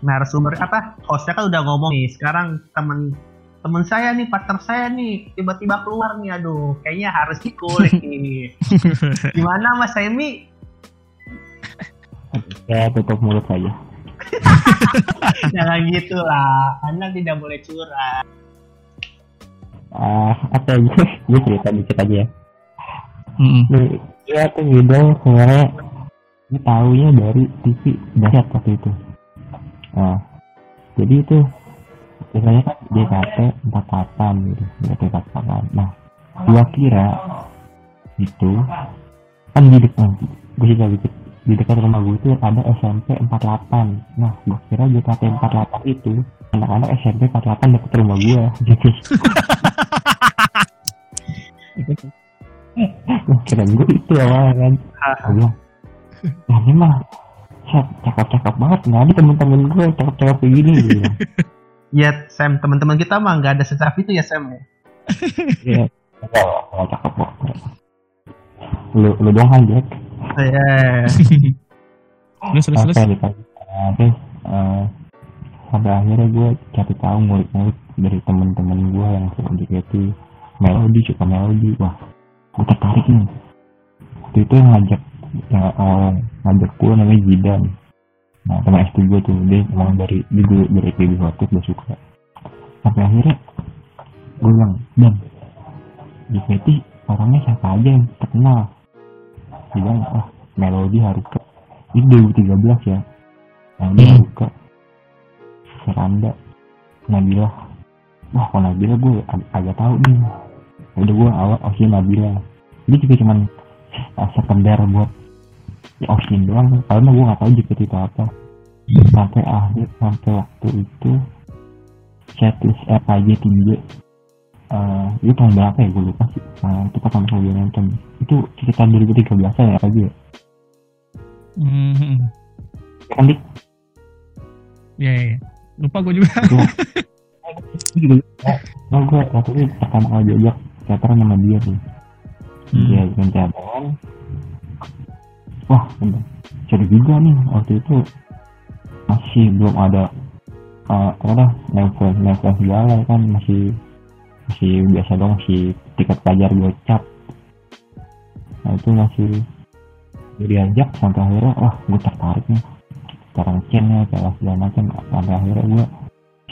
narasumber apa hostnya kan udah ngomong nih. Sekarang temen temen saya nih partner saya nih tiba-tiba keluar nih aduh kayaknya harus dikulik nih. Gimana mas Semi ya tutup mulut saja jangan gitu lah anda tidak boleh curang ah uh, apa gue gue cerita dikit aja ya. Mm -hmm. Iya tuh Widol sebenarnya ini tahunya dari TV dahsyat waktu itu. Nah, jadi itu biasanya kan JKT 48 gitu, JKT 48. Nah, gua kira itu kan di dekat gue juga di, di dekat rumah gue itu ada SMP 48. Nah, gua kira JKT 48 itu anak-anak SMP 48 deket rumah gue gitu. kira gue itu awalnya kan bilang nah ini mah cakep-cakep banget nggak ada temen-temen gue cakep-cakep kayak gini gitu. Ya Sam teman-teman kita mah nggak ada secakep itu ya Sam ya? Iya. Nggak cakep kok lu lu doang kan Jack. Iya. Terus terus terus. Terus uh, sampai akhirnya gue cari tahu ngulik-ngulik dari temen-temen gue yang suka JKT melodi suka melodi wah gue tertarik nih. Waktu itu yang ngajak yang awal ngajak gue namanya Jidan nah teman SD gue tuh dia emang dari dia gue dari SD gue waktu gue suka. Sampai akhirnya gue bilang dan di JKT orangnya siapa aja yang terkenal? Dia bilang ah Melodi Haruka. Ini 2013 ya. Nah dia. Haruka Seranda Nabila. Wah kalau Nabila gue ag agak tahu nih. Udah gue awal Oshin Nabila. Dia juga cuman uh, buat ya Oshin doang karena gue gak tahu juga itu apa. Sampai akhir sampai waktu itu setlist FIG tinggi. Uh, itu tahun berapa ya? Gue lupa sih. Uh, itu pertama kali gue nonton. Itu sekitar 2013 ya FIG ya? Hmm. kan dik? Ya, ya, ya. lupa gue juga. Oh, gue waktu itu pertama kali diajak teateran sama dia tuh. Hmm. dia bikin teateran wah bener. Cari juga nih waktu itu masih belum ada uh, apa level level segala kan masih masih biasa dong masih tiket pelajar gocap nah itu masih diajak sampai akhirnya wah gue tertarik nih. Sekarang chainnya kayak segala macam sampai akhirnya gue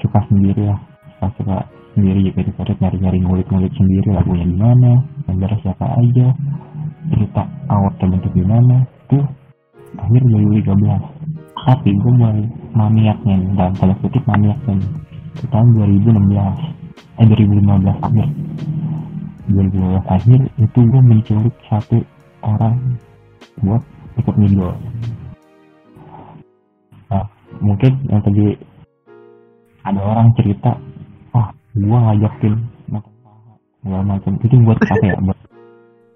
suka sendiri lah. Suka suka sendiri juga di Korea nyari-nyari ngulik-ngulik sendiri lagunya gimana gambar siapa aja cerita awal terbentuk gimana tuh akhir 2013 tapi gue mulai maniaknya nih dalam tanda kutip maniaknya nih. Itu tahun 2016 eh 2015 akhir. 2015 akhir itu gue menculik satu orang buat ikut ngidol. Nah mungkin yang tadi ada orang cerita gua ngajakin makan paha segala macam. Itu buat apa ya? Buat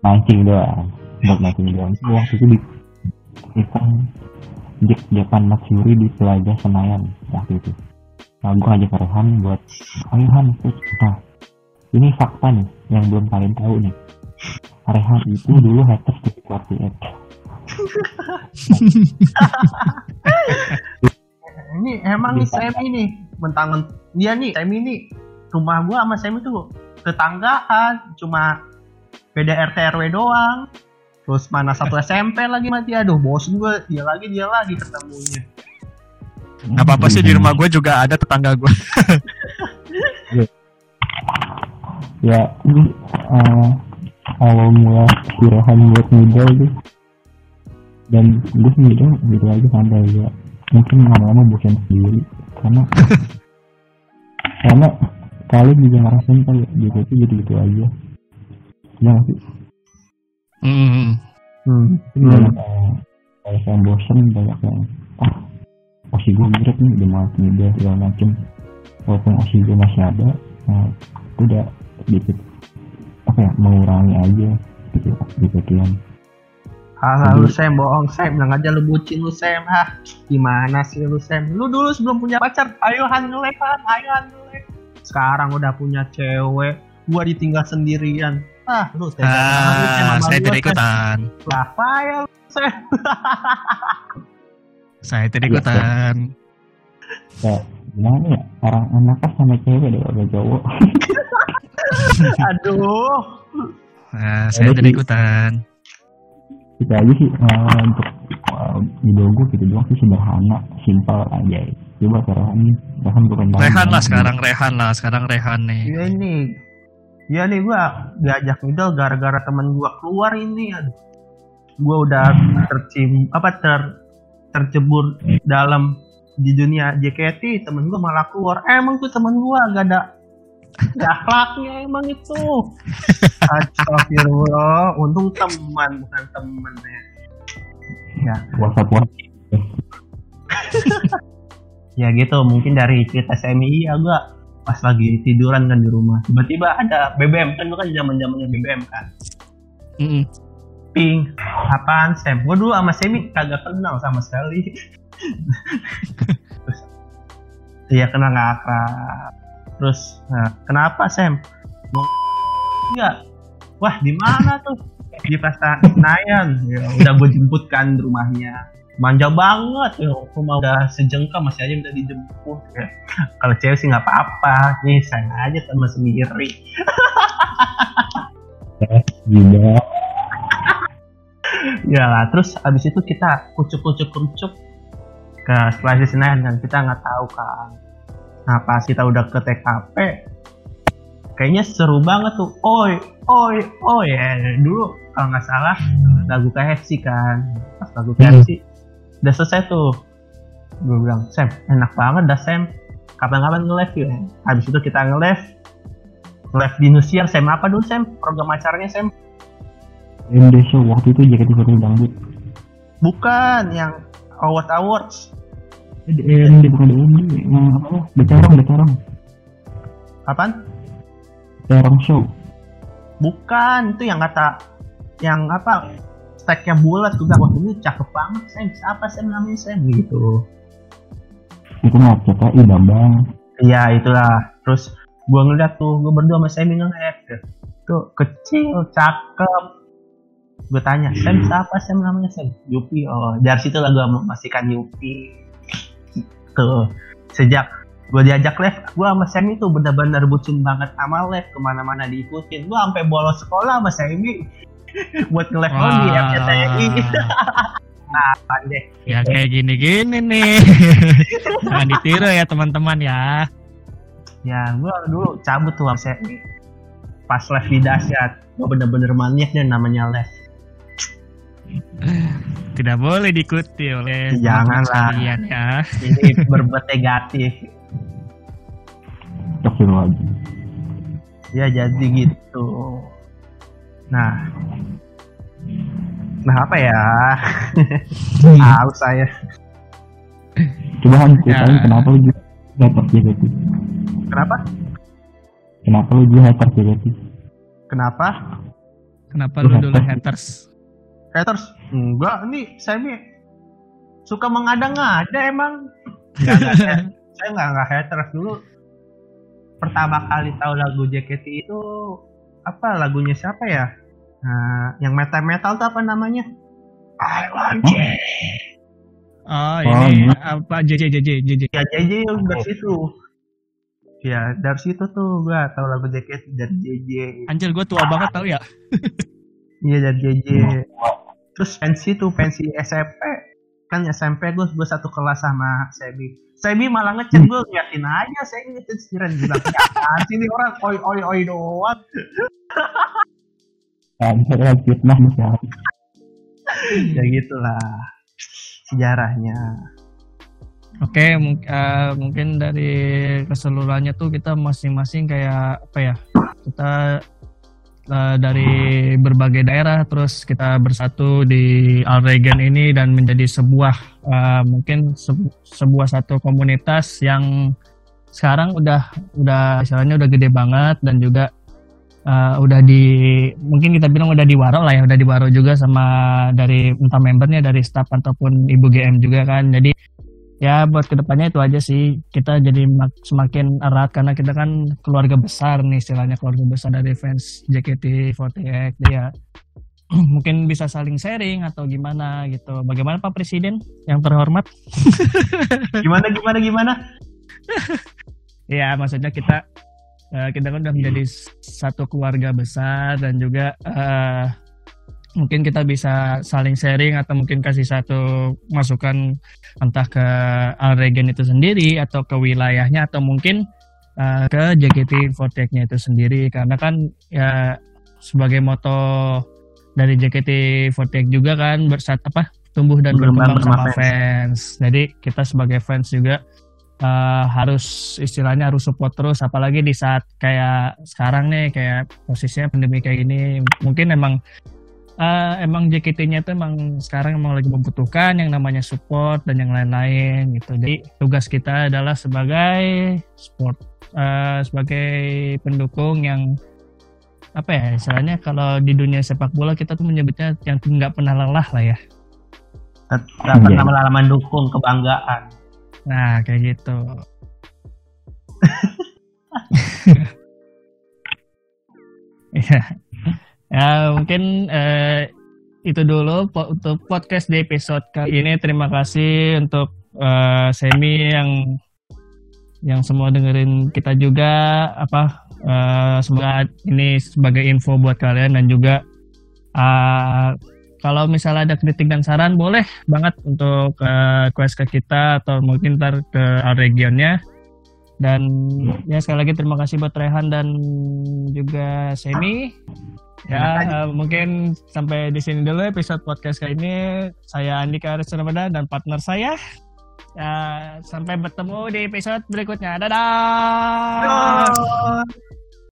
mancing doang. Buat mancing doang. Itu waktu itu di event Jack Japan Matsuri di Plaza Senayan waktu itu. Nah gua ngajak Rehan buat ayo Han nah ini fakta nih yang belum kalian tahu nih. Rehan itu dulu haters di Quarty ini emang nih Sam ini mentang dia nih Sam ini rumah gua sama Sam itu tetanggaan cuma beda RT RW doang terus mana satu SMP lagi mati. Aduh bosen gue dia lagi dia lagi ketemunya. Nggak apa-apa sih di rumah gue juga ada tetangga gue ya ini uh, awal mula buat muda itu dan gue sendiri gitu aja sampai ya mungkin lama-lama bosan sendiri. Karena karena kalian juga ngerasain kali gitu itu gitu gitu aja. Ya sih hmm. hmm. banyak yang banyak yang bosan banyak yang ah osi gue berat nih udah malas muda segala macem. Walaupun osi gue masih ada nah, udah sedikit apa ya mengurangi aja gitu gitu kan Halah lu Sam bohong Sam. Bilang aja lu bucin lu Sam. Hah gimana sih lu Sam? Lu dulu sebelum punya pacar ayo han ngelek han ayo han ngelek sekarang udah punya cewek gua ditinggal sendirian ah lu tega ah, saya tidak ikutan. Lah ya Sam. Saya tidak ikutan. Ya gimana ya? Orang anaknya sama cewek deh kalau cowok. Aduh. Nah, saya tidak ikutan. Kita aja sih uh, untuk uh, video gue gitu doang sih sederhana simpel aja. Coba ke Rehan nih Rehan gue pengen Rehan lah sekarang Rehan lah. Sekarang Rehan nih. Iya ini ya nih gue diajak middle gara-gara temen gue keluar ini aduh. Gue udah tercim apa ter tercebur dalam di dunia JKT temen gue malah keluar. Emang tuh temen gue gak ada akhlaknya emang itu. Astagfirullah untung teman bukan temen ya. Ya. WhatsApp ya gitu mungkin dari cerita SMI ya gua pas lagi tiduran kan di rumah. Tiba-tiba ada BBM kan kan zaman zamannya BBM kan. Mm -mm. ping apaan Sam? Gua dulu sama Semi kagak kenal sama sekali. Terus iya kenal nggak akrab. Terus nah, kenapa Sam? Mau enggak wah di mana tuh? Di pesta Senayan. Ya, udah gue jemput kan di rumahnya manja banget ya rumah udah sejengkal masih aja minta dijemput ya kalau cewek sih nggak apa-apa nih saya aja sama sendiri juga ya lah terus abis itu kita kucuk kucuk kucuk ke setelah Senayan kan kita nggak tahu kan Nah pas kita udah ke TKP, kayaknya seru banget tuh. Oi, oi, oi ya. Dulu kalau nggak salah lagu KFC kan. Pas lagu KFC. Udah selesai tuh. Gue bilang, Sam, enak banget dah Sam. Kapan-kapan nge-live ya. Habis itu kita nge-live. Live di Nusiar, Sam apa dulu Sam? Program acaranya Sam? MD Show waktu itu JKT48 Dangdut. Bukan, yang Award Awards. DMD bukan DMD yang apa becarong becarong apaan becarong show bukan itu yang kata yang apa stacknya bulat juga wah ini cakep banget saya siapa saya namanya saya gitu. Itu mah CTI Bambang iya itulah. Terus gua ngeliat tuh gua berdua sama Semi ngeliat tuh. Kecil cakep. Gue tanya Sam siapa Sam namanya Sam? Yupi oh dari situ lah gue memastikan Yupi. Gitu. Sejak gue diajak live gue sama Semi tuh bener-bener bucin banget sama live ke mana-mana diikutin. Gue sampai bolos sekolah sama Semi buat nge-live di FCTI nah pandai ya kayak gini-gini nih. Jangan ditiru ya teman-teman ya. Ya gue dulu cabut tuh sama Semi pas live di dahsyat gue bener-bener maniak dan namanya live. Tidak boleh diikuti oleh janganlah. kalian ya. Ini berbuat negatif. Lagi. Ya jadi gitu nah. Nah apa ya? Tahu saya. Coba han ceritain ya. kenapa lu juga hater JKT kenapa? Kenapa lu juga hater JKT kenapa? Kenapa lu dulu haters? Haters? Enggak ini saya nih suka mengada-ngada emang. Gak, gak, saya nggak nggak haters. Dulu pertama kali tahu lagu JKT itu apa lagunya siapa ya? Nah, yang metal metal tuh apa namanya? I want you. Oh, ini oh, apa JJ JJ JJ. Ya JJ udah situ. ya dari situ tuh gue tau lagu JKT dari JJ anjir gue tua banget tau ya? Iya dari JJ terus pensi tuh pensi SMP kan SMP gue gue satu kelas sama Sebi. Sebi malah ngechat gue ngeliatin aja saya ngechat sendirian bilang ya sini orang? Oi oi oi doang. Anjir fitnah nih ya gitulah sejarahnya. Oke, okay, uh, mungkin dari keseluruhannya tuh kita masing-masing kayak apa ya? Kita uh, dari berbagai daerah terus kita bersatu di Alregen ini dan menjadi sebuah uh, mungkin se sebuah satu komunitas yang sekarang udah udah istilahnya udah gede banget dan juga uh, udah di mungkin kita bilang udah diwaro lah ya udah diwaro juga sama dari entah membernya dari staff ataupun ibu GM juga kan. Jadi ya buat ke depannya itu aja sih. Kita jadi semakin erat karena kita kan keluarga besar nih istilahnya keluarga besar dari fans JKT48 jadi ya mungkin bisa saling sharing atau gimana gitu. Bagaimana Pak Presiden? Yang terhormat? Gimana gimana gimana? Ya maksudnya kita uh, kita kan udah menjadi satu keluarga besar dan juga uh, mungkin kita bisa saling sharing atau mungkin kasih satu masukan entah ke Alregen itu sendiri atau ke wilayahnya atau mungkin uh, ke JKT48-nya itu sendiri karena kan ya sebagai moto dari JKT48 juga kan bersat apa tumbuh dan berkembang sama fans. fans. Jadi kita sebagai fans juga uh, harus istilahnya harus support terus apalagi di saat kayak sekarang nih kayak posisinya pandemi kayak gini mungkin emang uh, emang JKT-nya itu emang sekarang emang lagi membutuhkan yang namanya support dan yang lain-lain gitu. Jadi tugas kita adalah sebagai support, uh, sebagai pendukung yang apa ya istilahnya kalau di dunia sepak bola kita tuh menyebutnya yang nggak pernah lelah lah ya. Tidak pernah lelah mendukung kebanggaan. Nah kayak gitu. Iya. Ya mungkin eh, itu dulu untuk podcast di episode kali ini. Terima kasih untuk uh, Semi yang yang semua dengerin kita juga apa uh, semoga ini sebagai info buat kalian dan juga uh, kalau misalnya ada kritik dan saran boleh banget untuk uh, quest ke kita atau mungkin ntar ke regionnya dan ya sekali lagi terima kasih buat Rehan dan juga Semi Ya, uh, mungkin sampai di sini dulu episode podcast kali ini. Saya Andika Aris Ramadan dan partner saya. Uh, sampai bertemu di episode berikutnya. Dadah. Dadah.